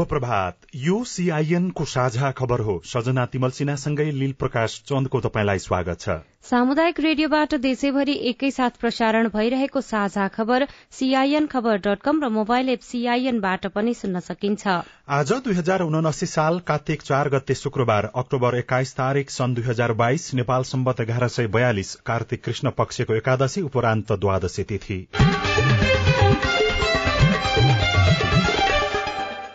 शुभ प्रभात यो सीआईएनको साझा खबर हो। सजना तिमल सिन्हासँगै लील प्रकाश चन्दको तपाईँलाई स्वागत छ। सामुदायिक रेडियोबाट देशैभरि एकैसाथ प्रसारण भइरहेको साझा खबर सीआईएन खबर डट कम र मोबाइल एप सीआईएनबाट पनि सुन्न सकिन्छ। आज दुई हजार उनासी साल कार्तिक चार गते शुक्रबार अक्टोबर एक्काइस तारीक सन् दुई हजार बाइस नेपाल सम्बत एघार सय बयालिस कार्तिक कृष्ण पक्षको एकादशी उपरान्त द्वादशी तिथि।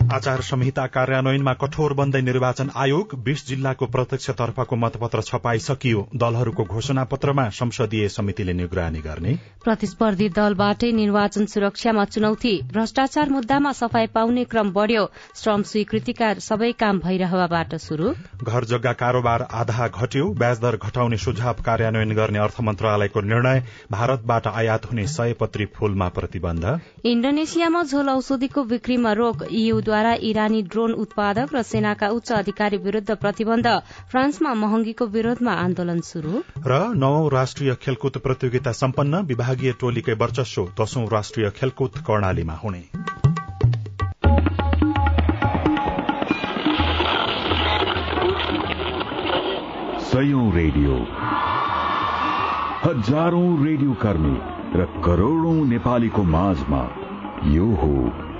आचार संहिता कार्यान्वयनमा कठोर बन्दै निर्वाचन आयोग बीस जिल्लाको प्रत्यक्षतर्फको मतपत्र छपाई सकियो दलहरूको घोषणा पत्रमा संसदीय समितिले निगरानी गर्ने। प्रतिस्पर्धी दलबाटै निर्वाचन सुरक्षामा चुनौती। भ्रष्टाचार मुद्दामा सफाई पाउने क्रम बढ़्यो। श्रम स्वीकृतिका सबै काम भइरहेबाट शुरू घर जग्गा कारोबार आधा घट्यो। ब्याजदर घटाउने सुझाव कार्यान्वयन गर्ने अर्थ मन्त्रालयको निर्णय। भारतबाट आयात हुने सयपत्री फूलमा प्रतिबन्ध। इण्डोनेसियामा झोल औषधिको बिक्रीमा रोक। ईयूद्वारा इरानी ड्रोन उत्पादक र सेनाका उच्च अधिकारी विरूद्ध प्रतिबन्ध फ्रान्समा महँगीको विरोधमा आन्दोलन शुरू र नौ राष्ट्रिय खेलकुद प्रतियोगिता सम्पन्न विभागीय टोलीकै वर्चस्व दशौं राष्ट्रिय खेलकुद कर्णालीमा हुने। सयौं रेडियो। हजारौं रेडियो कर्मी र करोड़ौं नेपालीको माझमा यो हो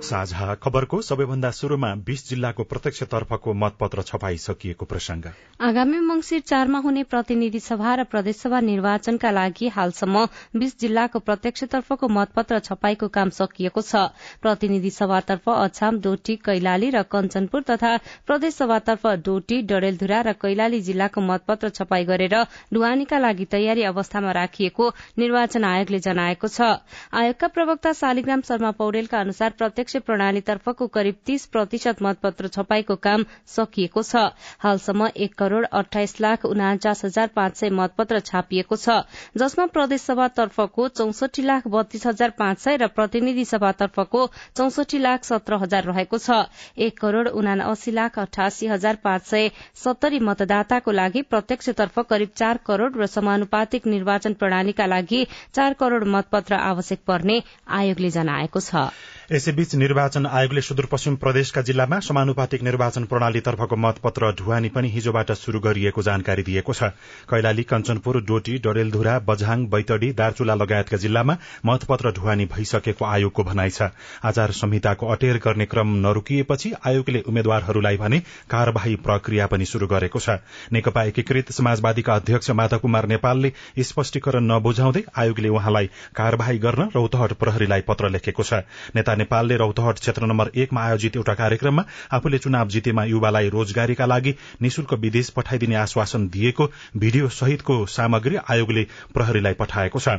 साझा खबरको सबैभन्दा शुरूमा बीस जिल्लाको प्रत्यक्षतर्फको मतपत्र छपाई सकिएको प्रसंग आगामी मंगिर चारमा हुने प्रतिनिधि सभा र प्रदेशसभा निर्वाचनका लागि हालसम्म बीस जिल्लाको प्रत्यक्षतर्फको मतपत्र छपाईको काम सकिएको छ। प्रतिनिधि सभातर्फ अछाम डोटी कैलाली र कञ्चनपुर तथा प्रदेशसभातर्फ डोटी डडेलधुरा र कैलाली जिल्लाको मतपत्र छपाई गरेर ढुवानीका लागि तयारी अवस्थामा राखिएको निर्वाचन आयोगले जनाएको छ। आयोगका प्रवक्ता शालिग्राम शर्मा पौडेलका अनुसार प्रत्यक्ष प्रणालीतर्फको करिब तीस प्रतिशत मतपत्र छपाईको काम सकिएको छ। हालसम्म एक करोड़ अठाइस लाख उनाचास हजार पाँच सय मतपत्र छापिएको छ जसमा प्रदेशसभातर्फको चौसठी लाख बत्तीस हजार पाँच सय र प्रतिनिधि सभातर्फको चौसठी लाख सत्र हजार रहेको छ। एक करोड़ उनासी लाख अठासी हजार पाँच सय सत्तरी मतदाताको लागि प्रत्यक्षतर्फ करिब चार करोड़ र समानुपातिक निर्वाचन प्रणालीका लागि चार करोड़ मतपत्र आवश्यक पर्ने आयोगले जनाएको छ। यसैबीच निर्वाचन आयोगले सुदूरपश्चिम प्रदेशका जिल्लामा समानुपातिक निर्वाचन प्रणालीतर्फको मतपत्र ढुवानी पनि हिजोबाट शुरू गरिएको जानकारी दिएको छ। कैलाली कञ्चनपुर डोटी डडेलधुरा बझाङ बैतडी दार्चुला लगायतका जिल्लामा मतपत्र ढुवानी भइसकेको आयोगको भनाइ छ। आचार संहिताको अटेर गर्ने क्रम नरोकिएपछि आयोगले उम्मेद्वारहरूलाई भने कार्यवाही प्रक्रिया पनि शुरू गरेको छ। नेकपा एकीकृत समाजवादीका अध्यक्ष माधव कुमार नेपालले स्पष्टीकरण नबुझाउँदै आयोगले उहाँलाई कार्यवाही गर्न रौतहट प्रहरीलाई पत्र लेखेको छ। नेता नेपालले रौतहट क्षेत्र नम्बर एकमा आयोजित एउटा कार्यक्रममा आफूले चुनाव जितेमा युवालाई रोजगारीका लागि निशुल्क विदेश पठाइदिने आश्वासन दिएको भिडियो सहितको सामग्री आयोगले प्रहरीलाई पठाएको छ।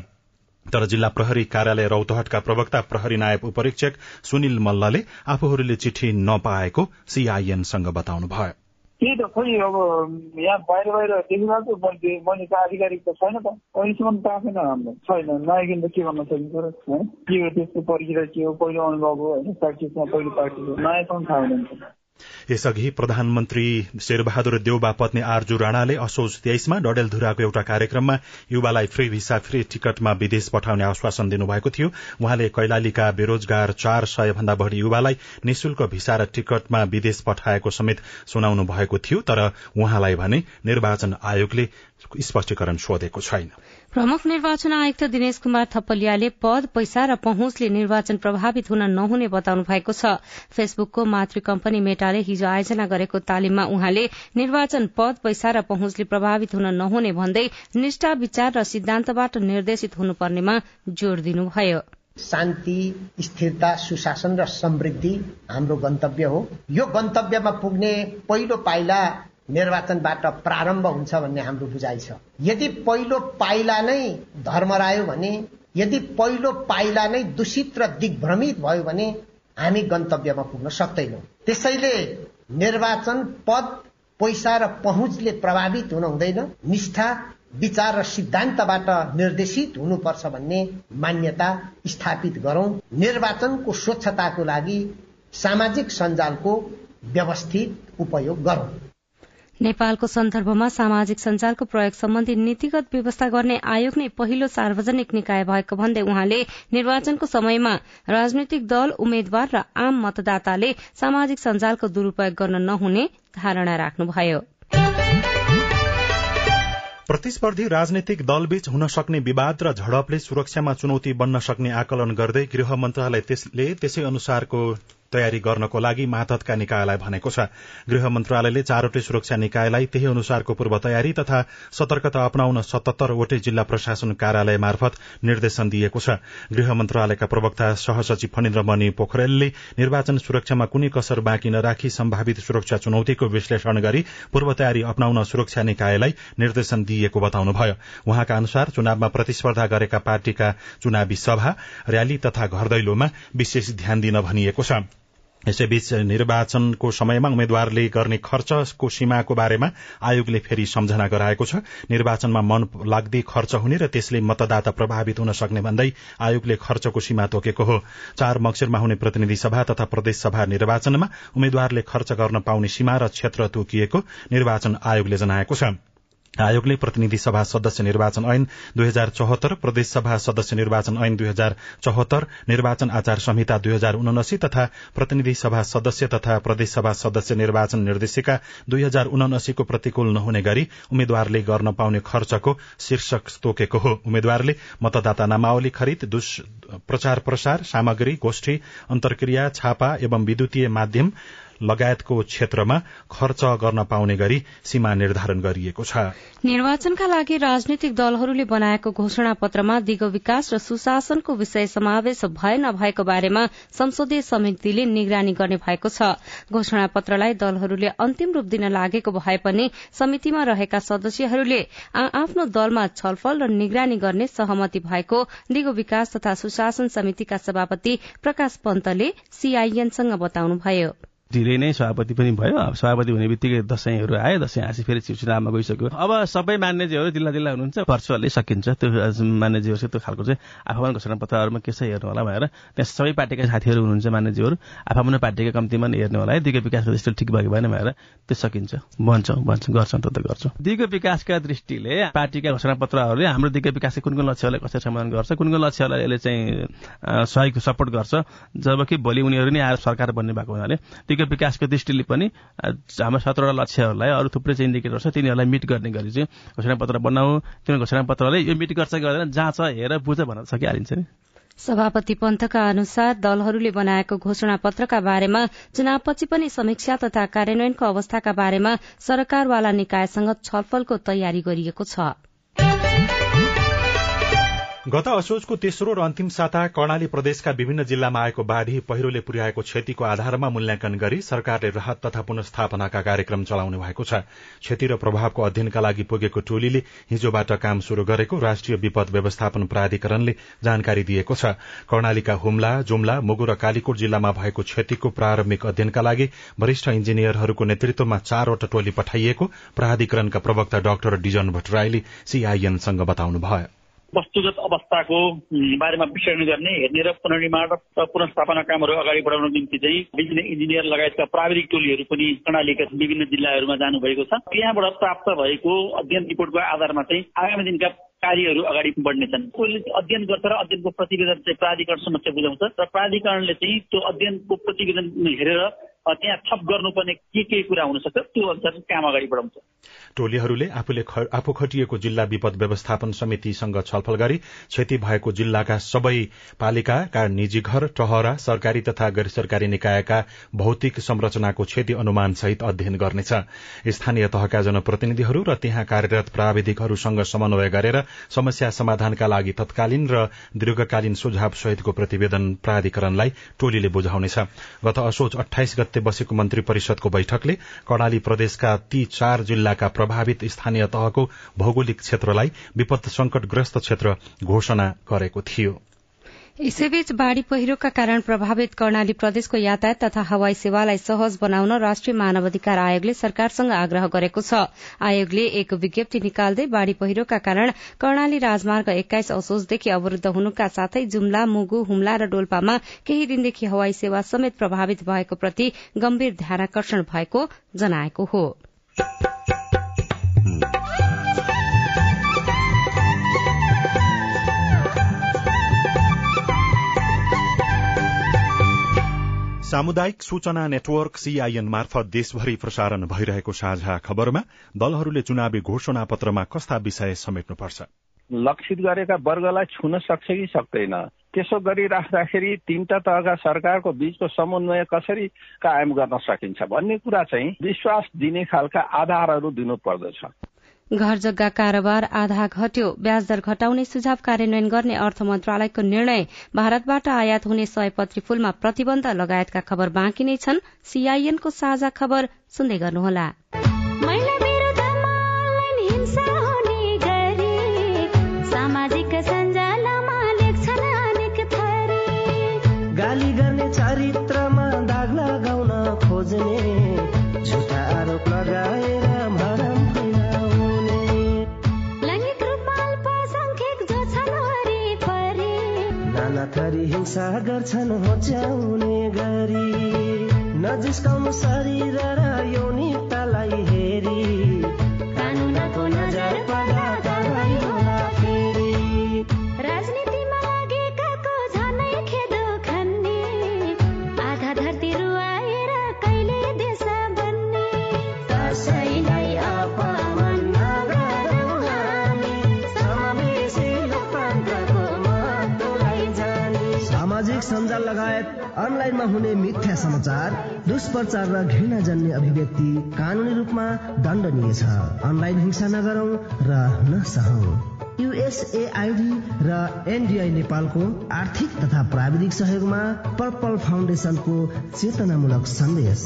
तर जिल्ला प्रहरी कार्यालय रौतहटका प्रवक्ता प्रहरी नायब उपरीक्षक सुनिल मल्लले आफूहरूले चिठी नपाएको सीआईएनसँग बताउनुभयो। त्यही त खोइ अब यहाँ बाहिर बाहिर देखिरहेको मैले मैले त आधिकारिक त छैन त। अहिलेसम्म पाएको छैन हाम्रो। छैन। नआइकन त के गर्न सकिन्छ र? होइन के हो त्यसको परिचय के हो? पहिलो अनुभव हो होइन? प्र्याक्टिसमा पहिलो प्र्याक्टिस हो। नआएसम्म थाहा हुँदैन। यसअघि प्रधानमन्त्री शेरबहादुर देउबा पत्नी आर्जु राणाले असोज तेइसमा डडेलधुराको एउटा कार्यक्रममा युवालाई फ्री भिसा फ्री टिकटमा विदेश पठाउने आश्वासन दिनुभएको थियो। उहाँले कैलालीका बेरोजगार चार सय भन्दा बढ़ी युवालाई निशुल्क भिसा र टिकटमा विदेश पठाएको समेत सुनाउनु भएको थियो तर उहाँलाई भने निर्वाचन आयोगले स्पष्टीकरण सोधेको छैन। प्रमुख निर्वाचन आयुक्त दिनेश कुमार थपलियाले पद पैसा र पहुँचले निर्वाचन प्रभावित हुन नहुने बताउनु भएको छ। फेसबुकको मातृ कम्पनी मेटाले हिजो आयोजना गरेको तालिममा उहाँले निर्वाचन पद पैसा र पहुँचले प्रभावित हुन नहुने भन्दै निष्ठा विचार र सिद्धान्तबाट निर्देशित हुनुपर्नेमा जोड़ दिनुभयो। शान्ति स्थिरता सुशासन र समृद्धि हाम्रो गन्तव्य हो। यो गन्तव्यमा पुग्ने पहिलो पाइला निर्वाचनबाट प्रारम्भ हुन्छ भन्ने हाम्रो बुझाइ छ। यदि पहिलो पाइला नै धर्मरायो भने यदि पहिलो पाइला नै दूषित र दिग्भ्रमित भयो भने हामी गन्तव्यमा पुग्न सक्दैनौँ। त्यसैले निर्वाचन पद पैसा र पहुँचले प्रभावित हुन हुँदैन। निष्ठा विचार र सिद्धान्तबाट निर्देशित हुनुपर्छ भन्ने मान्यता स्थापित गरौं। निर्वाचनको स्वच्छताको लागि सामाजिक सञ्जालको व्यवस्थित उपयोग गरौं। नेपालको सन्दर्भमा सामाजिक सञ्जालको प्रयोग सम्बन्धी नीतिगत व्यवस्था गर्ने आयोग नै पहिलो सार्वजनिक निकाय भएको भन्दै उहाँले निर्वाचनको समयमा राजनैतिक दल उम्मेद्वार र आम मतदाताले सामाजिक सञ्जालको दुरूपयोग गर्न नहुने धारणा राख्नुभयो। प्रतिस्पर्धी राजनैतिक दलबीच हुन सक्ने विवाद र झडपले सुरक्षामा चुनौती बन्न सक्ने आकलन गर्दै गृह मन्त्रालयले त्यसै अनुसारको तयारी गर्नको लागि मातहतका निकायलाई भनेको छ। गृह मन्त्रालयले चारवटै सुरक्षा निकायलाई त्यही अनुसारको पूर्व तयारी तथा सतर्कता अप्नाउन सतहत्तरवटै जिल्ला प्रशासन कार्यालय मार्फत निर्देशन दिएको छ। गृह मन्त्रालयका प्रवक्ता सहसचिव फणिन्द्र मणि पोखरेलले निर्वाचन सुरक्षामा कुनै कसर बाँकी नराखी सम्भावित सुरक्षा चुनौतीको विश्लेषण गरी पूर्व तयारी अप्नाउन सुरक्षा निकायलाई निर्देशन दिइएको बताउनुभयो। उहाँका अनुसार चुनावमा प्रतिस्पर्धा गरेका पार्टीका चुनावी सभा र्याली तथा घर दैलोमा विशेष ध्यान दिन भनिएको छ। यसैबीच निर्वाचनको समयमा उम्मेद्वारले गर्ने खर्चको सीमाको बारेमा आयोगले फेरि सम्झना गराएको छ। निर्वाचनमा मन लाग्दै खर्च हुने र त्यसले मतदाता प्रभावित हुन सक्ने भन्दै आयोगले खर्चको सीमा तोकेको हो। चार मक्सिरमा हुने प्रतिनिधि सभा तथा प्रदेश सभा निर्वाचनमा उम्मेद्वारले खर्च गर्न पाउने सीमा र क्षेत्र तोकिएको निर्वाचन आयोगले जनाएको छ। आयोगले प्रतिनिधि सभा सदस्य निर्वाचन ऐन दुई हजार चौहत्तर प्रदेश सभा सदस्य निर्वाचन ऐन दुई हजार चौहत्तर निर्वाचन आचार संहिता दुई हजार उनासी तथा प्रतिनिधि सभा सदस्य तथा प्रदेश सभा सदस्य निर्वाचन निर्देशिका दुई हजार उनासीको प्रतिकूल नहुने गरी उम्मेद्वारले गर्न पाउने खर्चको शीर्षक तोकेको हो। उम्मेद्वारले मतदाता नामावली खरिद प्रचार प्रसार सामग्री गोष्ठी अन्तर्क्रिया छापा एवं विद्युतीय माध्यम लगायतको क्षेत्रमा खर्च गर्न पाउने गरी सीमा निर्धारण गरिएको छ। निर्वाचनका लागि राजनीतिक दलहरूले बनाएको घोषणा पत्रमा दिगो विकास र सुशासनको विषय समावेश भए नभएको बारेमा संसदीय समितिले निगरानी गर्ने भएको छ। घोषणा पत्रलाई दलहरूले अन्तिम रूप दिन लागेको भए पनि समितिमा रहेका सदस्यहरूले आफ्नो दलमा छलफल र निगरानी गर्ने सहमति भएको दिगो विकास तथा सुशासन समितिका सभापति प्रकाश पन्तले सीआईएनसँग बताउनुभयो। ढिलै नै सभापति पनि भयो। सभापति हुने बित्तिकै दसैँहरू आयो दसैँ हाँसी फेरि चुनावमा गइसक्यो। अब सबै मान्यजीहरू जिल्ला जिल्ला हुनुहुन्छ भर्चुअली सकिन्छ। त्यो मान्यजीहरू त्यो खालको चाहिँ आफूमा घोषणा पत्रहरूमा के छ हेर्नु होला भनेर त्यहाँ सबै पार्टीका साथीहरू हुनुहुन्छ मान्यजीहरू आफूमा पार्टीका कम्तीमा हेर्नु होला है दिगो विकासको दृष्टिले ठिक भएको भएन भनेर त्यो सकिन्छ। भन्छौँ भन्छौँ गर्छौँ त त गर्छौँ। दिगो विकासका दृष्टिले पार्टीका घोषणा पत्रहरूले हाम्रो दिगो विकासको कुन कुन लक्ष्यहरूलाई कसरी समाधान गर्छ कुन कुन लक्ष्यहरूलाई यसले चाहिँ सहयोग सपोर्ट गर्छ। जबकि भोलि उनीहरू नै आएर सरकार बन्ने भएको हुनाले आर्थिक विकासको दृष्टिले पनि हाम्रो सत्रवटा लक्ष्यहरूलाई अरू थुप्रै चाहिँ इन्डिकेटर छ तिनीहरूलाई मिट गर्ने गरी चाहिँ घोषणापत्र बनाऊ। त्यो घोषणापत्रले यो मिट गर्छ गर्दैन जाँच हेर बुझ भन्न सकिहालिन्छ नि। सभापति पन्थका अनुसार दलहरूले बनाएको घोषणा पत्रका बारेमा चुनावपछि पनि समीक्षा तथा कार्यान्वयनको अवस्थाका बारेमा सरकारवाला निकायसँग छलफलको तयारी गरिएको छ। गत असोजको तेस्रो र अन्तिम साता कर्णाली प्रदेशका विभिन्न जिल्लामा आएको बाढ़ी पहिरोले पुर्याएको क्षतिको आधारमा मूल्याङ्कन गरी सरकारले राहत तथा पुनस्थापनाका कार्यक्रम चलाउने भएको छ। क्षति र प्रभावको अध्ययनका लागि पुगेको टोलीले हिजोबाट काम शुरू गरेको राष्ट्रिय विपद व्यवस्थापन प्राधिकरणले जानकारी दिएको छ। कर्णालीका हुम्ला जुम्ला मुगु र कालीकोट जिल्लामा भएको क्षतिको प्रारम्भिक अध्ययनका लागि वरिष्ठ इन्जिनियरहरूको नेतृत्वमा चारवटा टोली पठाइएको प्राधिकरणका प्रवक्ता डाक्टर डिजन भट्टराईले सीआईएनसँग बताउनुभयो। वस्तुगत अवस्थाको बारेमा विश्लेषण गर्ने हेर्ने र पुनर्निर्माण र पुनस्थापना कामहरू अगाडि बढाउन निम्ति चाहिँ विभिन्न इन्जिनियर लगायतका प्राविधिक टोलीहरू पनि प्रणालीका विभिन्न जिल्लाहरूमा जानुभएको छ। यहाँबाट प्राप्त भएको अध्ययन रिपोर्टको आधारमा चाहिँ आगामी दिनका कार्यहरू अगाडि बढ्नेछन् कोहीले अध्ययन गर्छ र अध्ययनको प्रतिवेदन चाहिँ प्राधिकरण समक्ष बुझाउँछ। र प्राधिकरणले चाहिँ त्यो अध्ययनको प्रतिवेदन हेरेर त्यहाँ थप गर्नुपर्ने के के कुरा हुन सक्छ त्यो अनुसार काम अगाडि बढाउँछ। टोलीहरूले आफूले आफू खटिएको जिल्ला विपद व्यवस्थापन समितिसँग छलफल गरी क्षति भएको जिल्लाका सबै पालिकाका निजी घर टहरा सरकारी तथा गैर सरकारी निकायका भौतिक संरचनाको क्षति अनुमान सहित अध्ययन गर्नेछ। स्थानीय तहका जनप्रतिनिधिहरू र त्यहाँ कार्यरत प्राविधिकहरूसँग समन्वय गरेर समस्या समाधानका लागि तत्कालीन र दीर्घकालीन सुझाव सहितको प्रतिवेदन प्राधिकरणलाई टोलीले बुझाउनेछ। गत असोज अठाइस गते बसेको मन्त्री परिषदको बैठकले कर्णाली प्रदेशका ती चार जिल्लाका प्रभावित स्थानीय तहको भौगोलिक क्षेत्रलाई विपद संकटग्रस्त क्षेत्र घोषणा गरेको थियो। यसैबीच बाढ़ी पहिरोका कारण प्रभावित कर्णाली प्रदेशको यातायात तथा हवाई सेवालाई सहज बनाउन राष्ट्रिय मानवाधिकार आयोगले सरकारसँग आग्रह गरेको छ। आयोगले एक विज्ञप्ति निकाल्दै बाढ़ी पहिरोका कारण कर्णाली राजमार्ग एक्काइस असोजदेखि अवरूद्ध हुनुका साथै जुम्ला मुगु हुम्ला र डोल्पामा केही दिनदेखि हवाई सेवा समेत प्रभावित भएको प्रति गम्भीर ध्यानकर्षण भएको जनाएको हो। सामुदायिक सूचना नेटवर्क सीआईएन मार्फत देशभरि प्रसारण भइरहेको साझा खबरमा दलहरूले चुनावी घोषणा पत्रमा कस्ता विषय समेट्नुपर्छ? लक्षित गरेका वर्गलाई छुन सक्छ कि सक्दैन? त्यसो गरिराख्दाखेरि तीनटा तहका सरकारको बीचको समन्वय कसरी कायम गर्न सकिन्छ भन्ने कुरा चाहिँ विश्वास दिने खालका आधारहरू दिनु पर्दछ घर जग्गा कारोबार आधा घट्यो ब्याज दर घटाउने सुझाव कार्यान्वयन गर्ने अर्थ मन्त्रालयको निर्णय। भारतबाट आयात हुने सयपत्री फूलमा प्रतिबन्ध लगायतका खबर बाँकी नै छन्। सीआईएनको साझा खबर सुन्दै गर्नुहोला। हिंसा गर्छन् होच्याउने गरी नजिस्काउनु शरीर र दुष्प्रचार र घृणा जन्ने अभिव्यक्ति कानूनी रूपमा दण्डनीय छ। अनलाइन हिंसा नगरौं र नसहौं। युएसएआईडी र एनडीआई नेपालको आर्थिक तथा प्राविधिक सहयोगमा पर्पल फाउन्डेशनको चेतनामूलक सन्देश।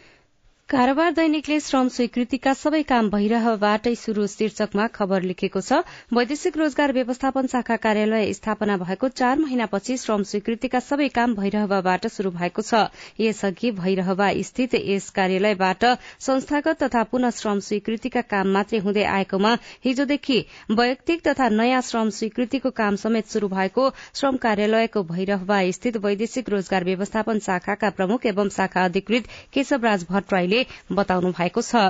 कारोबार दैनिकले श्रम स्वीकृतिका सबै काम भइरहेबाटै शुरू शीर्षकमा खबर लेखेको छ। वैदेशिक रोजगार व्यवस्थापन शाखा कार्यालय स्थापना भएको चार महिनापछि श्रम स्वीकृतिका सबै काम भइरहेबाट शुरू भएको छ। यसअघि भइरहेवा स्थित यस कार्यालयबाट संस्थागत तथा पुनः श्रम स्वीकृतिका काम मात्रै हुँदै आएकोमा हिजोदेखि वैयक्तिक तथा नयाँ श्रम स्वीकृतिको काम समेत शुरू भएको श्रम कार्यालयको भइरहेवा स्थित वैदेशिक रोजगार व्यवस्थापन शाखाका प्रमुख एवं शाखा अधिकृत केशवराज भट्टराईले बताउनु भएको छ।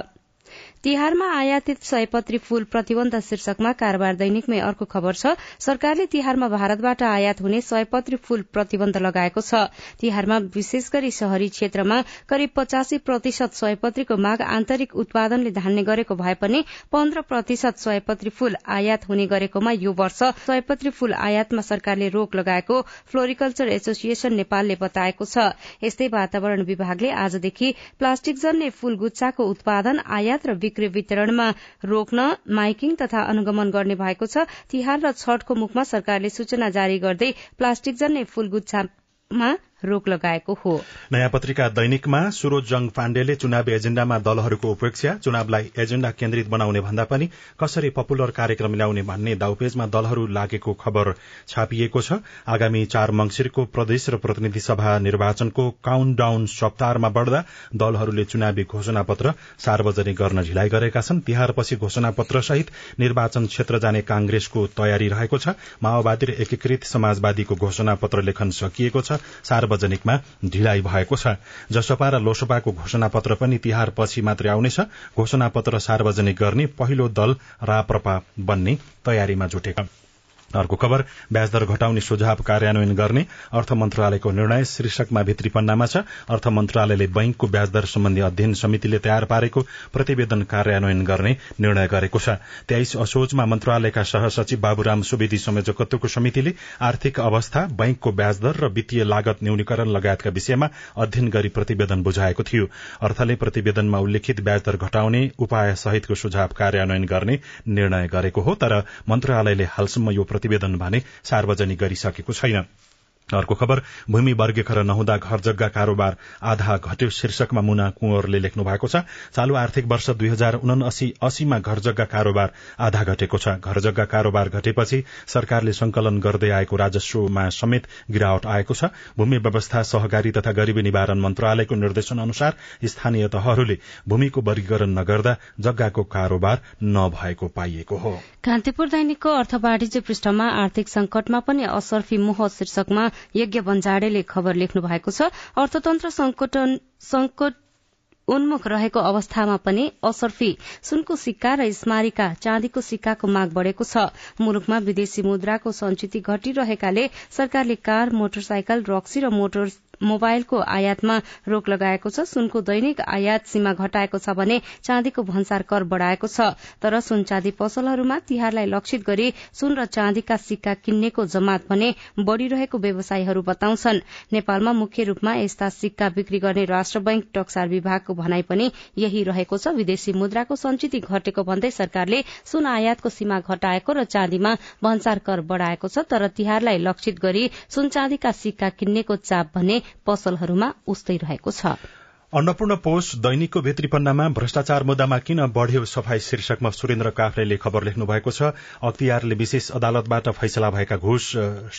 तिहारमा आयातित सयपत्री फूल प्रतिबन्ध शीर्षकमा कारोबार दैनिकमै अर्को खबर छ। सरकारले तिहारमा भारतबाट आयात हुने सयपत्री फूल प्रतिबन्ध लगाएको छ। तिहारमा विशेष गरी शहरी क्षेत्रमा करिब पचासी प्रतिशत सयपत्रीको माग आन्तरिक उत्पादनले धान्ने गरेको भए पनि पन्ध्र प्रतिशत सयपत्री फूल आयात हुने गरेकोमा यो वर्ष सयपत्री फूल आयातमा सरकारले रोक लगाएको फ्लोरिकल्चर एसोसिएशन नेपालले बताएको छ। यस्तै वातावरण विभागले आजदेखि प्लास्टिक जन्ने फूल गुच्छाको उत्पादन आयात र बिक्री वितरणमा रोक्न माइकिङ तथा अनुगमन गर्ने भएको छ। तिहार र छठको मुखमा सरकारले सूचना जारी गर्दै प्लास्टिक जन्ने फूल गुच्छामा रोक लगाएको हो। नयाँ पत्रिका दैनिकमा सुरोज जङ पाण्डेले चुनावी एजेण्डामा दलहरूको उपेक्षा चुनावलाई एजेण्डा केन्द्रित बनाउने भन्दा पनि कसरी पपुलर कार्यक्रम ल्याउने भन्ने दाउपेजमा दलहरू लागेको खबर छापिएको छ। आगामी चार मंगिरको प्रदेश र प्रतिनिधि सभा निर्वाचनको काउन्ट डाउन सप्ताहमा बढ़दा दलहरूले चुनावी घोषणा पत्र सार्वजनिक गर्न ढिलाइ गरेका छन्। तिहारपछि घोषणा पत्र सहित निर्वाचन क्षेत्र जाने कांग्रेसको तयारी रहेको छ। माओवादी र एकीकृत समाजवादीको घोषणा पत्र लेखन सकिएको छ। सार्वजनिकमा ढिलाइ भएको छ। जसपा र लोसपाको घोषणा पत्र पनि तिहार पछि मात्रै आउनेछ। घोषणा पत्र सार्वजनिक गर्ने पहिलो दल राप्रपा बन्ने तयारीमा जुटेका। अर्को खबर ब्याजदर घटाउने सुझाव कार्यान्वयन गर्ने अर्थ मन्त्रालयको निर्णय शीर्षकमा भित्री पन्नामा छ। अर्थ मन्त्रालयले बैंकको ब्याजदर सम्बन्धी अध्ययन समितिले तयार पारेको प्रतिवेदन कार्यान्वयन गर्ने निर्णय गरेको छ। तेइस असोजमा मन्त्रालयका सहसचिव बाबुराम सुवेदी संयोजकत्वको समितिले आर्थिक अवस्था बैंकको ब्याजदर र वित्तीय लागत न्यूनीकरण लगायतका विषयमा अध्ययन गरी प्रतिवेदन बुझाएको थियो। अर्थले प्रतिवेदनमा उल्लेखित ब्याजदर घटाउने उपाय सहितको सुझाव कार्यान्वयन गर्ने निर्णय गरेको हो तर मन्त्रालयले हालसम्म यो प्रतिवेदन भने सार्वजनिक गरिसकेको छैन। अर्को खबर भूमि वर्गीकरण नहुँदा घर जग्गा कारोबार आधा घट्यो शीर्षकमा मुना कुंवरले लेख्नु भएको छ। चालू आर्थिक वर्ष दुई हजार उनासी अस्सीमा घर जग्गा कारोबार आधा घटेको छ। घर जग्गा कारोबार घटेपछि सरकारले संकलन गर्दै आएको राजस्वमा समेत गिरावट आएको छ। भूमि व्यवस्था सहकारी तथा गरीबी निवारण मन्त्रालयको निर्देशन अनुसार स्थानीय तहहरूले भूमिको वर्गीकरण नगर्दा जग्गाको कारोबार नभएको पाइएको हो। कान्तिपुर दैनिकको अर्थ वाणिज्य पृष्ठमा आर्थिक संकटमा पनि असर्फी मोह शीर्षकमा यज्ञ बन्जाडेले खबर लेख्नु भएको छ। अर्थतन्त्र संकट उन्मुख रहेको अवस्थामा पनि असर्फी सुनको सिक्का र स्मारिका चाँदीको सिक्काको माग बढ़ेको छ। मुलुकमा विदेशी मुद्राको संचित घटिरहेकाले सरकारले कार मोटरसाइकल रक्सी र मोटर मोबाइलको आयातमा रोक लगाएको छ। सुनको दैनिक आयात सीमा घटाएको छ भने चाँदीको भन्सार कर बढ़ाएको छ। तर सुन चाँदी पसलहरूमा तिहारलाई लक्षित गरी सुन र चाँदीका सिक्का किन्नेको जमात भने बढ़िरहेको व्यवसायीहरू बताउँछन्। नेपालमा मुख्य रूपमा यस्ता सिक्का बिक्री गर्ने राष्ट्र बैंक टक्सार विभागको भनाई पनि यही रहेको छ। विदेशी मुद्राको संचित घटेको भन्दै सरकारले सुन आयातको सीमा घटाएको र चाँदीमा भन्सार कर बढ़ाएको छ। तर तिहारलाई लक्षित गरी सुन चाँदीका सिक्का किन्नेको चाप भने पसलहरूमा उस्तै रहेको छ। अन्नपूर्ण पोष दैनिकको भित्री पन्नामा भ्रष्टाचार मुद्दामा किन बढ़्यो सफाई शीर्षकमा सुरेन्द्र काफ्रेले खबर लेख्नु भएको छ। अख्तियारले विशेष अदालतबाट फैसला भएका घुस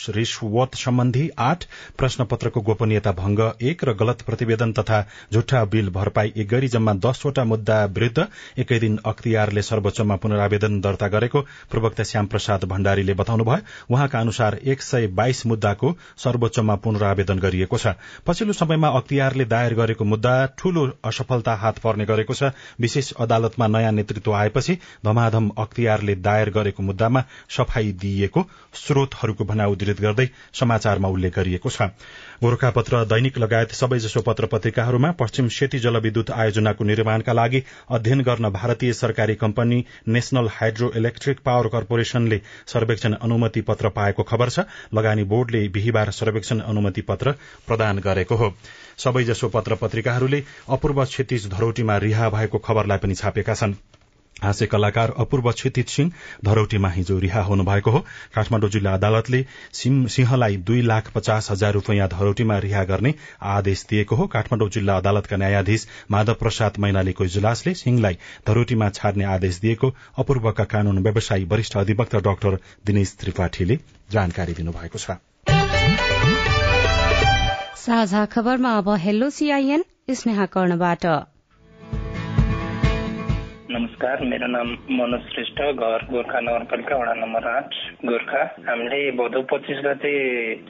रिश्वत सम्बन्धी आठ प्रश्नपत्रको गोपनीयता भंग एक र गलत प्रतिवेदन तथा झुट्टा बिल भरपाई एक गरी जम्मा दसवटा मुद्दा विरूद्ध एकै दिन अख्तियारले सर्वोच्चमा पुनरावेदन दर्ता गरेको प्रवक्ता श्याम प्रसाद भण्डारीले बताउनुभयो। उहाँका अनुसार एक सय बाइस मुद्दाको सर्वोच्चमा पुनरावेदन गरिएको छ। पछिल्लो समयमा अख्तियारले दायर गरेको मुद्दा ठूलो असफलता हात पर्ने गरेको छ। विशेष अदालतमा नयाँ नेतृत्व आएपछि धमाधम अख्तियारले दायर गरेको मुद्दामा सफाई दिइएको स्रोतहरूको भनाइ उद्धृत गर्दै समाचारमा उल्लेख गरिएको छ। गोर्खापत्र दैनिक लगायत सबैजसो पत्र पत्रिकाहरूमा पश्चिम सेती जलविद्युत आयोजनाको निर्माणका लागि अध्ययन गर्न भारतीय सरकारी company national hydro electric power कर्पोरेशनले सर्वेक्षण अनुमति पत्र पाएको खबर छ। लगानी बोर्डले बिहिबार सर्वेक्षण अनुमति पत्र प्रदान गरेको हो। सबैजसो पत्र पत्रिकाहरूले अपूर्व क्षतिज धरोटीमा रिहा भएको खबरलाई पनि छापेका छन्। हाँस्य कलाकार अपूर्व क्षितिज सिंह धरौटीमा हिजो रिहा हुनुभएको हो। काठमाडौँ जिल्ला अदालतले सिंहलाई दुई लाख पचास हजार रूपियाँ धरौटीमा रिहा गर्ने आदेश दिएको हो। काठमाडौँ जिल्ला अदालतका न्यायाधीश माधव प्रसाद मैनालीको इजलासले सिंहलाई धरौटीमा छाड्ने आदेश दिएको अपूर्वका कानून व्यवसायी वरिष्ठ अधिवक्ता डाक्टर दिनेश त्रिपाठीले जानकारी दिनुभएको छ। साझा खबरमा अब हेलो सीआईएन स्नेहा कर्णबाट। नमस्कार मेरो नाम मनोज श्रेष्ठ घर गोर्खा नगरपालिका वडा नम्बर आठ गोर्खा। हामीले भदौ पच्चिस गते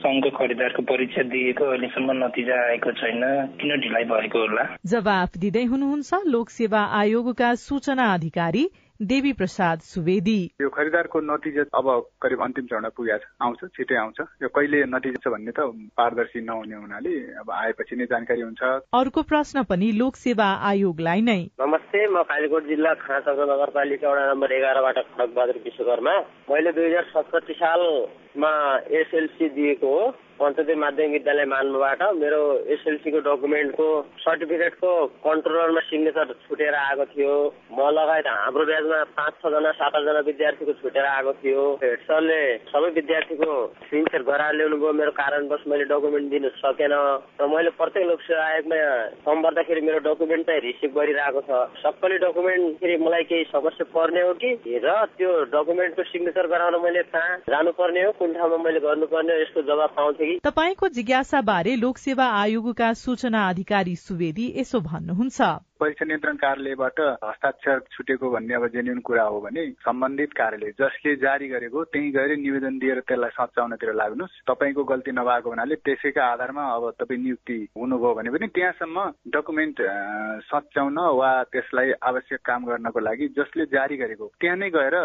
सङ्घको खरिदारको परीक्षा दिएको अहिलेसम्म नतिजा आएको छैन। किन ढिलाइ भएको होला? जवाफ दिँदै हुनुहुन्छ लोक सेवा आयोगका सूचना अधिकारी देवी प्रसाद सुवेदी। यो खरिदारको नतिजा अब करिब अन्तिम चरण पुगेको छ। आउँछ छिटै आउँछ। यो कहिले नतिजा छ भन्ने त पारदर्शी नहुने हुनाले अब आएपछि नै जानकारी हुन्छ। अर्को प्रश्न पनि लोक सेवा आयोगलाई नै। नमस्ते म कालीकोट जिल्ला खाँचौर नगरपालिका वडा नम्बर एघारबाट खडक बहादुर विश्वकर्मा। मैले दुई हजार सतसठी सालमा एसएलसी दिएको हो। पञ्चायती माध्यमिक विद्यालय मान्नुबाट मेरो एसएलसीको डकुमेन्टको सर्टिफिकेटको कन्ट्रोलरमा सिग्नेचर छुटेर आएको थियो। म लगायत हाम्रो ब्याजमा पाँच छजना सात आठजना विद्यार्थीको छुटेर आएको थियो। हेड सरले सबै विद्यार्थीको सिग्नेचर गराएर ल्याउनु भयो मेरो कारणवश मैले डकुमेन्ट दिनु सकेन। र मैले प्रत्येक लोकसेवा आयोगमा फर्म भर्दाखेरि मेरो डकुमेन्ट चाहिँ रिसिभ गरिरहेको छ। सक्कली डकुमेन्ट फेरि मलाई केही समस्या पर्ने हो कि? र त्यो डकुमेन्टको सिग्नेचर गराउन मैले कहाँ जानुपर्ने हो? कुन ठाउँमा मैले गर्नुपर्ने हो? यसको जवाब पाउँथे तपाईँको जिज्ञासा बारे लोकसेवा आयोगका सूचना अधिकारी सुवेदी यसो भन्नुहुन्छ। परीक्षा नियन्त्रण कार्यालयबाट हस्ताक्षर छुटेको भन्ने अब जेन्युन कुरा हो भने सम्बन्धित कार्यालय जसले जारी गरेको त्यही गएर निवेदन दिएर त्यसलाई सच्याउनतिर लाग्नुहोस्। तपाईँको गल्ती नभएको हुनाले त्यसैका आधारमा अब तपाईँ नियुक्ति हुनुभयो भने पनि त्यहाँसम्म डकुमेन्ट सच्याउन वा त्यसलाई आवश्यक काम गर्नको लागि जसले जारी गरेको त्यहाँ नै गएर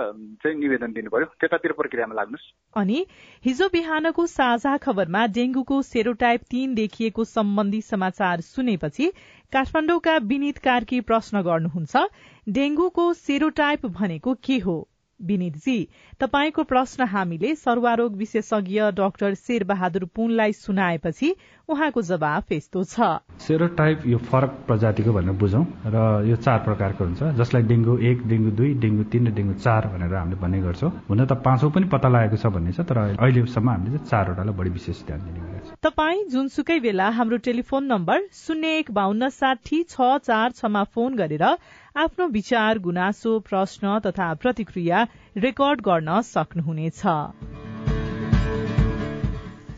चाहिँ निवेदन दिनु पर्यो त्यतातिर प्रक्रियामा लाग्नुहोस्। अनि हिजो बिहानको साझा खबरमा डेंगूको सेरोटाइप तीन देखिएको सम्बन्धी समाचार सुनेपछि काठमाडौँका विनित कार्की प्रश्न गर्नुहुन्छ डेंगूको सेरोटाइप भनेको के हो? विनितजी तपाईँको प्रश्न हामीले सर्वारोग विशेषज्ञ डाक्टर शेरबहादुर पुनलाई सुनाएपछि उहाँको जवाफ यस्तो छ। सेरोटाइप यो फरक प्रजातिको भनेर बुझौँ र यो चार प्रकारको हुन्छ जसलाई डेङ्गु एक डेङ्गु दुई डेङ्गु तिन र डेङ्गु चार भनेर हामीले भन्ने गर्छौँ। हुन त पाँचौँ पनि पत्ता लागेको छ भन्ने छ तर अहिलेसम्म हामीले चारवटालाई बढी विशेष ध्यान दिने गरेको छ। तपाई जुनसुकै बेला हाम्रो टेलिफोन नम्बर शून्य एक बान्न साठी छ चार छमा फोन गरेर आफ्नो विचार गुनासो प्रश्न तथा प्रतिक्रिया रेकर्ड गर्न सक्नुहुनेछ।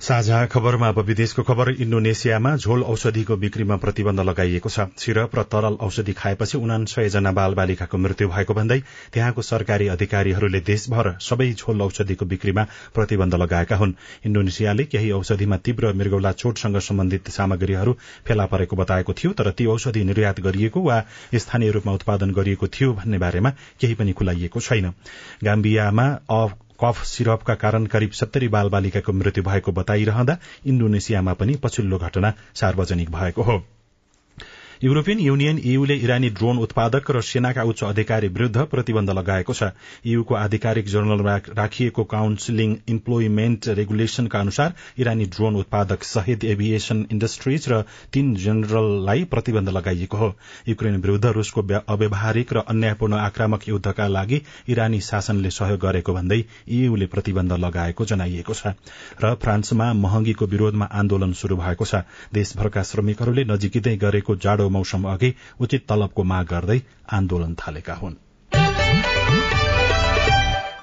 साझा खबरमा अब विदेशको खबर। इण्डोनेसियामा झोल औषधिको बिक्रीमा प्रतिबन्ध लगाइएको छ। सिरप र तरल औषधि खाएपछि उनासय जना बाल बालिकाको मृत्यु भएको भन्दै त्यहाँको सरकारी अधिकारीहरूले देशभर सबै झोल औषधिको बिक्रीमा प्रतिबन्ध लगाएका हुन्। इण्डोनेसियाले केही औषधिमा तीव्र मृगौला चोटसँग सम्बन्धित सामग्रीहरू फेला परेको बताएको थियो तर ती औषधि निर्यात गरिएको वा स्थानीय रूपमा उत्पादन गरिएको थियो भन्ने बारेमा केही पनि खुलाइएको छैन। गाम्बियामा कफ सिरपका कारण करिब सत्तरी बाल बालिकाको मृत्यु भएको बताइरहँदा इण्डोनेसियामा पनि पछिल्लो घटना सार्वजनिक भएको हो। युरोपियन युनियन ईयूले इरानी ड्रोन उत्पादक र सेनाका उच्च अधिकारी विरूद्ध प्रतिबन्ध लगाएको छ। ईयूको आधिकारिक जर्नलमा राखिएको काउन्सिलिङ इम्प्लोइमेन्ट रेगुलेशनका अनुसार इरानी ड्रोन उत्पादक सहित एभिएशन इण्डस्ट्रीज र तीन जनरललाई प्रतिबन्ध लगाइएको हो। युक्रेन विरूद्ध रूसको अव्यवहारिक र अन्यायपूर्ण आक्रामक युद्धका लागि इरानी शासनले सहयोग गरेको भन्दै ईयूले प्रतिबन्ध लगाएको जनाइएको छ र फ्रान्समा महँगीको विरोधमा आन्दोलन शुरू भएको छ। देशभरका श्रमिकहरूले नजिकै गरेको जाडो मौसम अघि उचित तलबको माग गर्दै आन्दोलन थालेका हुन्।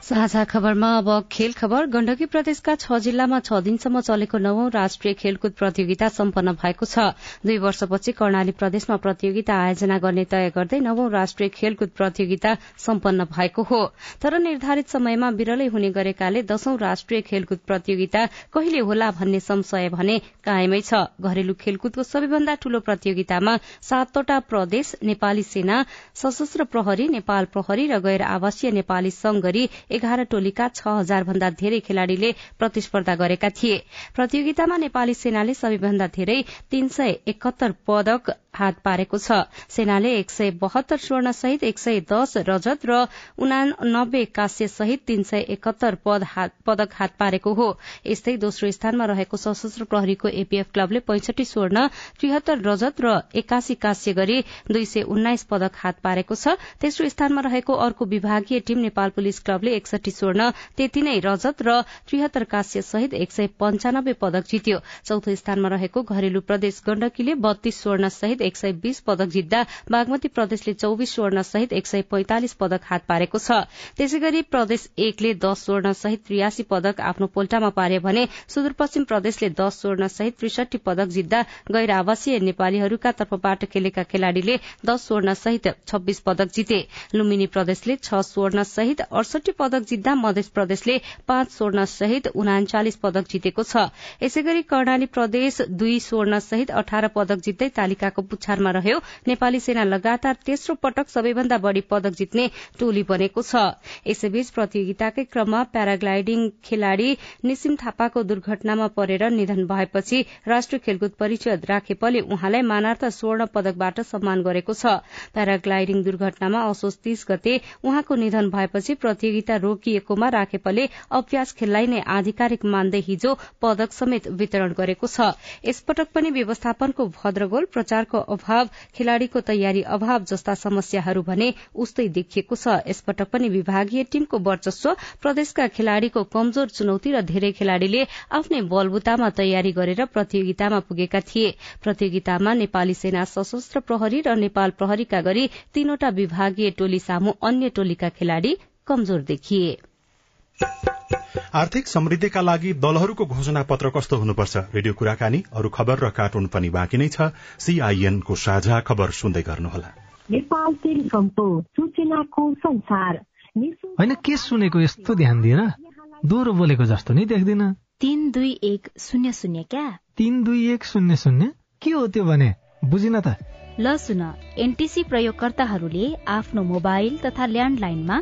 साझा खबरमा अब खेल खबर। गण्डकी प्रदेशका छ जिल्लामा छ दिनसम्म चलेको नवौं राष्ट्रिय खेलकुद प्रतियोगिता सम्पन्न भएको छ। दुई वर्षपछि कर्णाली प्रदेशमा प्रतियोगिता आयोजना गर्ने तय गर्दै नवौं राष्ट्रिय खेलकुद प्रतियोगिता सम्पन्न भएको हो। तर निर्धारित समयमा विरलै हुने गरेकाले दशौं राष्ट्रिय खेलकुद प्रतियोगिता कहिले होला भन्ने संशय भने कायमै छ। घरेलु खेलकुदको सबैभन्दा ठूलो प्रतियोगितामा सातवटा प्रदेश नेपाली सेना सशस्त्र प्रहरी नेपाल प्रहरी र गैर आवासीय नेपाली संघ गरी एघार टोलीका छ हजार भन्दा धेरै खेलाड़ीले प्रतिस्पर्धा गरेका थिए। प्रतियोगितामा नेपाली सेनाले सबैभन्दा धेरै तीन सय एकहत्तर पदक हात पारेको छ। सेनाले एक सय बहत्तर स्वर्ण सहित एक सय दश रजत र उनानब्बे काश्य सहित तीन सय एकहत्तर पदक हात पारेको हो। यस्तै दोस्रो स्थानमा रहेको सशस्त्र प्रहरीको एपीएफ क्लबले पैंसठी स्वर्ण त्रिहत्तर रजत र एकासी काश्य गरी दुई सय उन्नाइस पदक हात पारेको छ। तेस्रो स्थानमा रहेको अर्को विभागीय टीम नेपाल पुलिस क्लबले एकसठी स्वर्ण त्यति नै रजत र त्रिहत्तर काश्य सहित एक सय पञ्चानब्बे पदक जित्यो। चौथो स्थानमा रहेको घरेलु प्रदेश गण्डकीले बत्तीस स्वर्ण सहित एक सय बीस पदक जित्दा बागमती प्रदेशले चौविस स्वर्ण सहित एक सय पैंतालिस पदक हात पारेको छ। त्यसै गरी प्रदेश एकले दश स्वर्ण सहित त्रियासी पदक आफ्नो पोल्टामा पारे भने सुदूरपश्चिम प्रदेशले दश स्वर्ण सहित त्रिसठी पदक जित्दा गैर आवासीय नेपालीहरूका तर्फबाट खेलेका खेलाड़ीले दश स्वर्ण सहित छब्बीस पदक जिते। लुम्बिनी प्रदेशले छ स्वर्ण सहित अडसठी पदक जित्दा मध्य प्रदेशले पाँच स्वर्ण सहित उनाचालिस पदक जितेको छ। यसै गरी कर्णाली प्रदेश दुई स्वर्ण सहित अठार पदक जित्दै तालिकाको पुच्छारमा रह्यो। नेपाली सेना लगातार तेस्रो पटक सबैभन्दा बढ़ी पदक जित्ने टोली बनेको छ। यसैबीच प्रतियोगिताकै क्रममा प्याराग्लाइडिङ खेलाड़ी निसिम थापाको दुर्घटनामा परेर निधन भएपछि राष्ट्रिय खेलकुद परिषद राखेपले उहाँलाई मानार्थ स्वर्ण पदकबाट सम्मान गरेको छ। प्याराग्लाइडिङ दुर्घटनामा असोज तीस गते उहाँको निधन भएपछि प्रतियोगिता रोकिएकोमा राखेपले अभ्यास खेललाई नै आधिकारिक मान्दै हिजो पदक समेत वितरण गरेको छ। यसपटक पनि व्यवस्थापनको भद्रगोल प्रचारको अभाव खेलाड़ीको तयारी अभाव जस्ता समस्याहरू भने उस्तै देखिएको छ। यसपटक पनि विभागीय टीमको वर्चस्व प्रदेशका खेलाड़ीको कमजोर चुनौती र धेरै खेलाड़ीले आफ्नै बलबुतामा तयारी गरेर प्रतियोगितामा पुगेका थिए। प्रतियोगितामा नेपाली सेना सशस्त्र प्रहरी र नेपाल प्रहरीका गरी तीनवटा विभागीय टोली सामु अन्य टोलीका खेलाड़ी कमजोर देखिए। आर्थिक समृद्धिका लागि दलहरूको घोषणा पत्र कस्तो हुनुपर्छ? रेडियो कुराकानी अरू खबर र कार्टुन पनि बाँकी नै छ। सीआईएनको साझा खबर सुन्दै गर्नुहोला। नेपाल टेलिकमको सूचनाको संसार। होइन के सुनेको यस्तो ध्यान दिएर दोहोरो बोलेको जस्तो नि देख्दिन। तीन दुई एक शून्य शून्य क्या? तीन दुई एक शून्य शून्य? के हो त्यो भने? बुझिन त। ल सुन एनटिसी प्रयोगकर्ताहरूले आफ्नो मोबाइल तथा ल्यान्डलाइनमा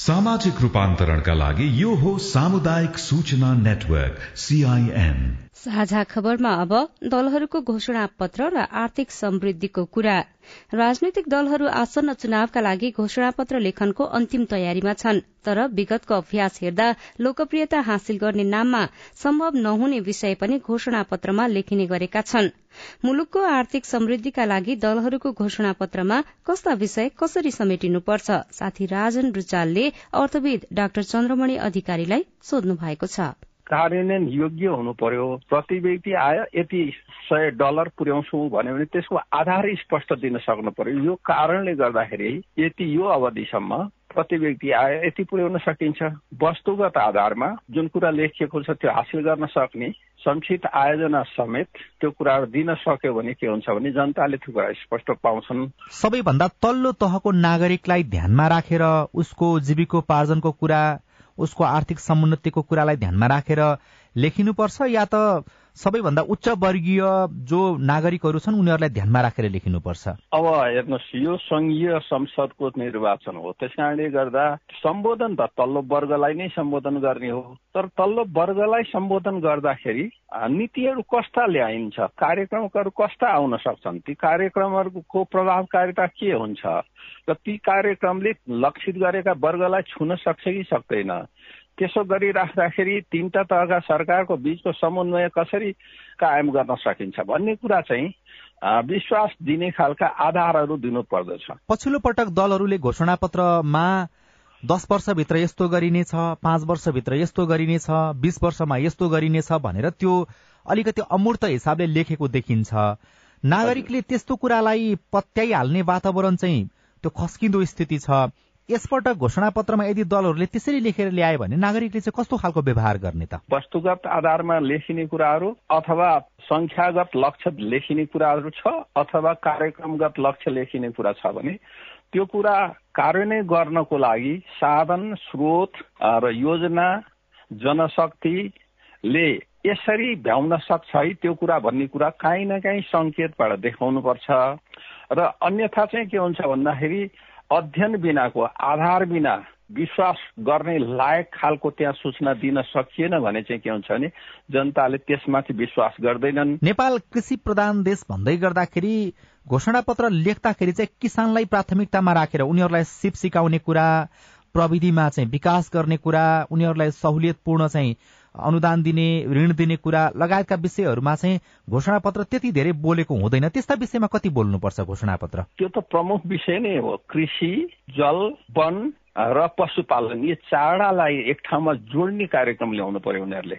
सामाजिक रूपान्तरणका लागि यो हो सामुदायिक सूचना नेटवर्क सीआईएन साझा खबरमा अब दलहरूको घोषणा पत्र र आर्थिक समृद्धिको कुरा। राजनैतिक दलहरू आसन्न चुनावका लागि घोषणा पत्र लेखनको अन्तिम तयारीमा छन् तर विगतको अभ्यास हेर्दा लोकप्रियता हासिल गर्ने नाममा सम्भव नहुने विषय पनि घोषणा पत्रमा लेखिने गरेका छन्। मुलुकको आर्थिक समृद्धिका लागि दलहरूको घोषणा पत्रमा कस्ता विषय कसरी समेटिनुपर्छ? साथी राजन रुचालले अर्थविद डाक्टर चन्द्रमणि अधिकारीलाई सोध्नु भएको छ। कार्यान्वयन योग्य हुनु पर्यो। प्रति व्यक्ति आय यति सय डलर पुर्याउँछौ भन्यो भने त्यसको आधार स्पष्ट दिन सक्नु पर्यो। यो कारणले गर्दाखेरि यति यो अवधिसम्म प्रति व्यक्ति आय यति पुर्याउन सकिन्छ वस्तुगत आधारमा जुन कुरा लेखिएको छ त्यो हासिल गर्न सक्ने संक्षिप्त आयोजना समेत त्यो कुराहरू दिन सक्यो भने के हुन्छ भने जनताले त्यो कुरा स्पष्ट पाउँछन्। सबैभन्दा तल्लो तहको नागरिकलाई ध्यानमा राखेर उसको जीविकोपार्जनको कुरा उसको आर्थिक समुन्नतिको कुरालाई ध्यानमा राखेर लेखिनुपर्छ या त सबैभन्दा उच्च वर्गीय जो नागरिकहरू छन् उनीहरूलाई ध्यानमा राखेर लेखिनुपर्छ। अब हेर्नुहोस् यो संघीय संसदको निर्वाचन हो। त्यस कारणले गर्दा सम्बोधन त तल्लो वर्गलाई नै सम्बोधन गर्ने हो। तर तल्लो वर्गलाई सम्बोधन गर्दाखेरि नीतिहरू कस्ता ल्याइन्छ? कार्यक्रमहरू कस्ता आउन सक्छन्? ती कार्यक्रमहरूको प्रभावकारिता के हुन्छ? र ती कार्यक्रमले लक्षित गरेका वर्गलाई छुन सक्छ कि सक्दैन? त्यसो गरिराख्दाखेरि तीनटा तहका सरकारको बीचको समन्वय कसरी कायम गर्न सकिन्छ भन्ने कुरा चाहिँ विश्वास दिने खालका आधारहरू दिनु पर्दछ पछिल्लो पटक दलहरूले घोषणा पत्रमा दस वर्षभित्र यस्तो गरिनेछ पाँच वर्षभित्र यस्तो गरिनेछ बीस वर्षमा यस्तो गरिनेछ भनेर त्यो अलिकति अमूर्त हिसाबले लेखेको देखिन्छ। नागरिकले त्यस्तो कुरालाई पत्याइहाल्ने वातावरण चाहिँ त्यो खस्किँदो स्थिति छ। यसपटक घोषणा पत्रमा यदि दलहरूले त्यसरी लेखेर ल्यायो भने नागरिकले चाहिँ कस्तो खालको व्यवहार गर्ने त? वस्तुगत आधारमा लेखिने कुराहरू अथवा संख्यागत लक्ष्य लेखिने कुराहरू छ अथवा कार्यक्रमगत लक्ष्य लेखिने कुरा छ भने त्यो कुरा कार्यान्वयन गर्नको लागि साधन स्रोत र योजना जनशक्तिले यसरी भ्याउन सक्छ है त्यो कुरा भन्ने कुरा काहीँ न काहीँ सङ्केतबाट देखाउनुपर्छ। र अन्यथा चाहिँ के हुन्छ भन्दाखेरि अध्ययन बिनाको आधार बिना विश्वास गर्ने लायक खालको त्यहाँ सूचना दिन सकिएन भने चाहिँ के हुन्छ भने जनताले त्यसमाथि विश्वास गर्दैनन्। नेपाल कृषि प्रधान देश भन्दै गर्दाखेरि घोषणा पत्र लेख्दाखेरि चाहिँ किसानलाई प्राथमिकतामा राखेर उनीहरूलाई सिप सिकाउने कुरा प्रविधिमा चाहिँ विकास गर्ने कुरा उनीहरूलाई सहुलियतपूर्ण चाहिँ अनुदान दिने ऋण दिने कुरा लगायतका विषयहरूमा चाहिँ घोषणा पत्र त्यति धेरै बोलेको हुँदैन। त्यस्ता विषयमा कति बोल्नुपर्छ घोषणा पत्र त्यो त प्रमुख विषय नै हो। कृषि जल वन र पशुपालन यी चारवटालाई एक ठाउँमा जोड्ने कार्यक्रम ल्याउनु पर्यो उनीहरूले।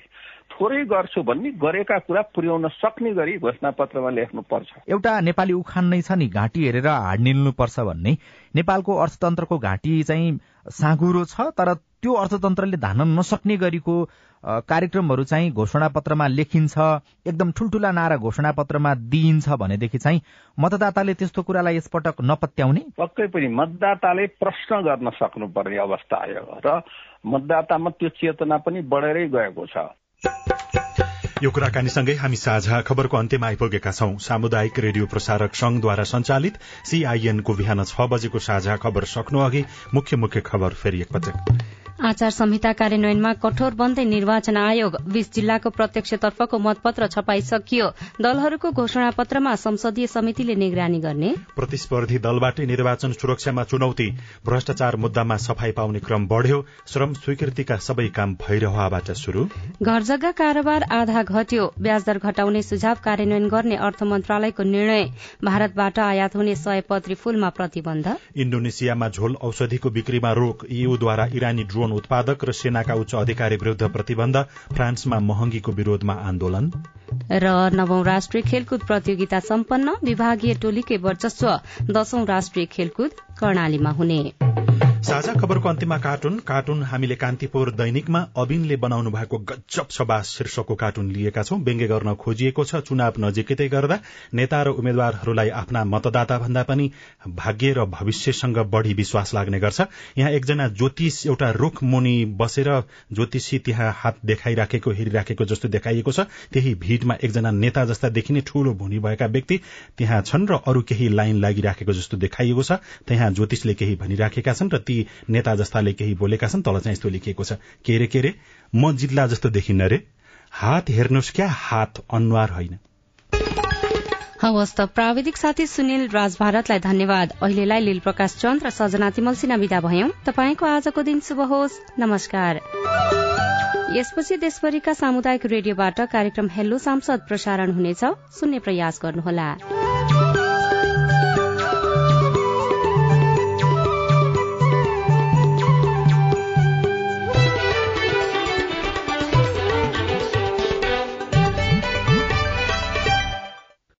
थोरै गर्छु भन्ने गरेका कुरा पुर्याउन सक्ने गरी घोषणा पत्रमा लेख्नु पर्छ। एउटा नेपाली उखान नै छ नि घाँटी हेरेर हाड निल्नुपर्छ भन्ने। नेपालको अर्थतन्त्रको घाँटी चाहिँ साँगुरो छ तर त्यो अर्थतन्त्रले धान्न नसक्ने गरीको कार्यक्रमहरू चाहिँ घोषणा पत्रमा लेखिन्छ एकदम ठुल्ठुला नारा घोषणा पत्रमा दिइन्छ भनेदेखि चाहिँ मतदाताले त्यस्तो कुरालाई यसपटक नपत्याउने? पक्कै पनि मतदाताले प्रश्न गर्न सक्नुपर्ने अवस्था आयो र मतदातामा त्यो चेतना पनि बढेरै गएको छ। यो कुराकानीसँगै हामी साझा खबरको अन्त्यमा आइपुगेका छौं। सामुदायिक रेडियो प्रसारक संघद्वारा संचालित सीआईएनको बिहान छ बजेको साझा खबर सक्नु अघि मुख्य मुख्य खबर फेरि एकपटक। आचार संहिता कार्यान्वयनमा कठोर बन्दै निर्वाचन आयोग बीस जिल्लाको प्रत्यक्षतर्फको मतपत्र छपाइसकियो। दलहरूको घोषणा पत्रमा संसदीय समितिले निगरानी गर्ने। प्रतिस्पर्धी दलबाटै निर्वाचन सुरक्षामा चुनौती। भ्रष्टाचार मुद्दामा सफाई पाउने क्रम बढ़्यो। श्रम स्वीकृतिका सबै काम भैरहवाबाट शुरू घर जग्गा कारोबार आधा घट्यो। ब्याजदर घटाउने सुझाव कार्यान्वयन गर्ने अर्थ मन्त्रालयको निर्णय। भारतबाट आयात हुने सयपत्री फूलमा प्रतिबन्ध। इण्डोनेसियामा झोल औषधिको बिक्रीमा रोक। ईयूद्वारा इरानी ड्रोन उत्पादक र सेनाका उच्च अधिकारी विरूद्ध प्रतिबन्ध फ्रान्समा महँगीको विरोधमा आन्दोलन। र नवौं राष्ट्रिय खेलकुद प्रतियोगिता सम्पन्न विभागीय टोलीकै वर्चस्व दशौं राष्ट्रिय खेलकुद कर्णालीमा हुने। साझा खबरको अन्त्यमा कार्टुन कार्टुन हामीले कान्तिपुर दैनिकमा अबिनले बनाउनु भएको गजब छबास शीर्षकको कार्टुन लिएका छौं। व्यङ्ग्य गर्न खोजिएको छ चुनाव नजिकै गर्दा नेता र उम्मेद्वारहरूलाई आफ्ना मतदाता भन्दा पनि भाग्य र भविष्यसँग बढ़ी विश्वास लाग्ने गर्छ। यहाँ एकजना ज्योतिष एउटा रूख मुनि बसेर ज्योतिषी त्यहाँ हात देखाइराखेको हेरिराखेको जस्तो देखाइएको छ। त्यही भीड़मा एकजना नेता जस्ता देखिने ठूलो भूनि भएका व्यक्ति त्यहाँ छन् र अरू केही लाइन लागिराखेको जस्तो देखाइएको छ। त्यहाँ ज्योतिषले केही भनिराखेका छन् र ती नेता जस्ताले केही बोलेका छन् तल चाहिँ यस्तो लेखिएको छ के रे के रे? म जिल्ला जस्तो देखिन्न रे। हात हेर्नुहोस् क्या हात अनुहार होइन। हवस् त प्राविधिक साथी सुनिल राज भारतलाई धन्यवाद। अहिलेलाई लील प्रकाश चन्द र सजना तिमल सिन्हा विदा भयौं। तपाईँको आजको दिन शुभ होस्। नमस्कार। यसपछि देशभरिका सामुदायिक रेडियोबाट कार्यक्रम हेल्लो सांसद प्रसारण हुनेछ। सुन्ने प्रयास गर्नुहोला।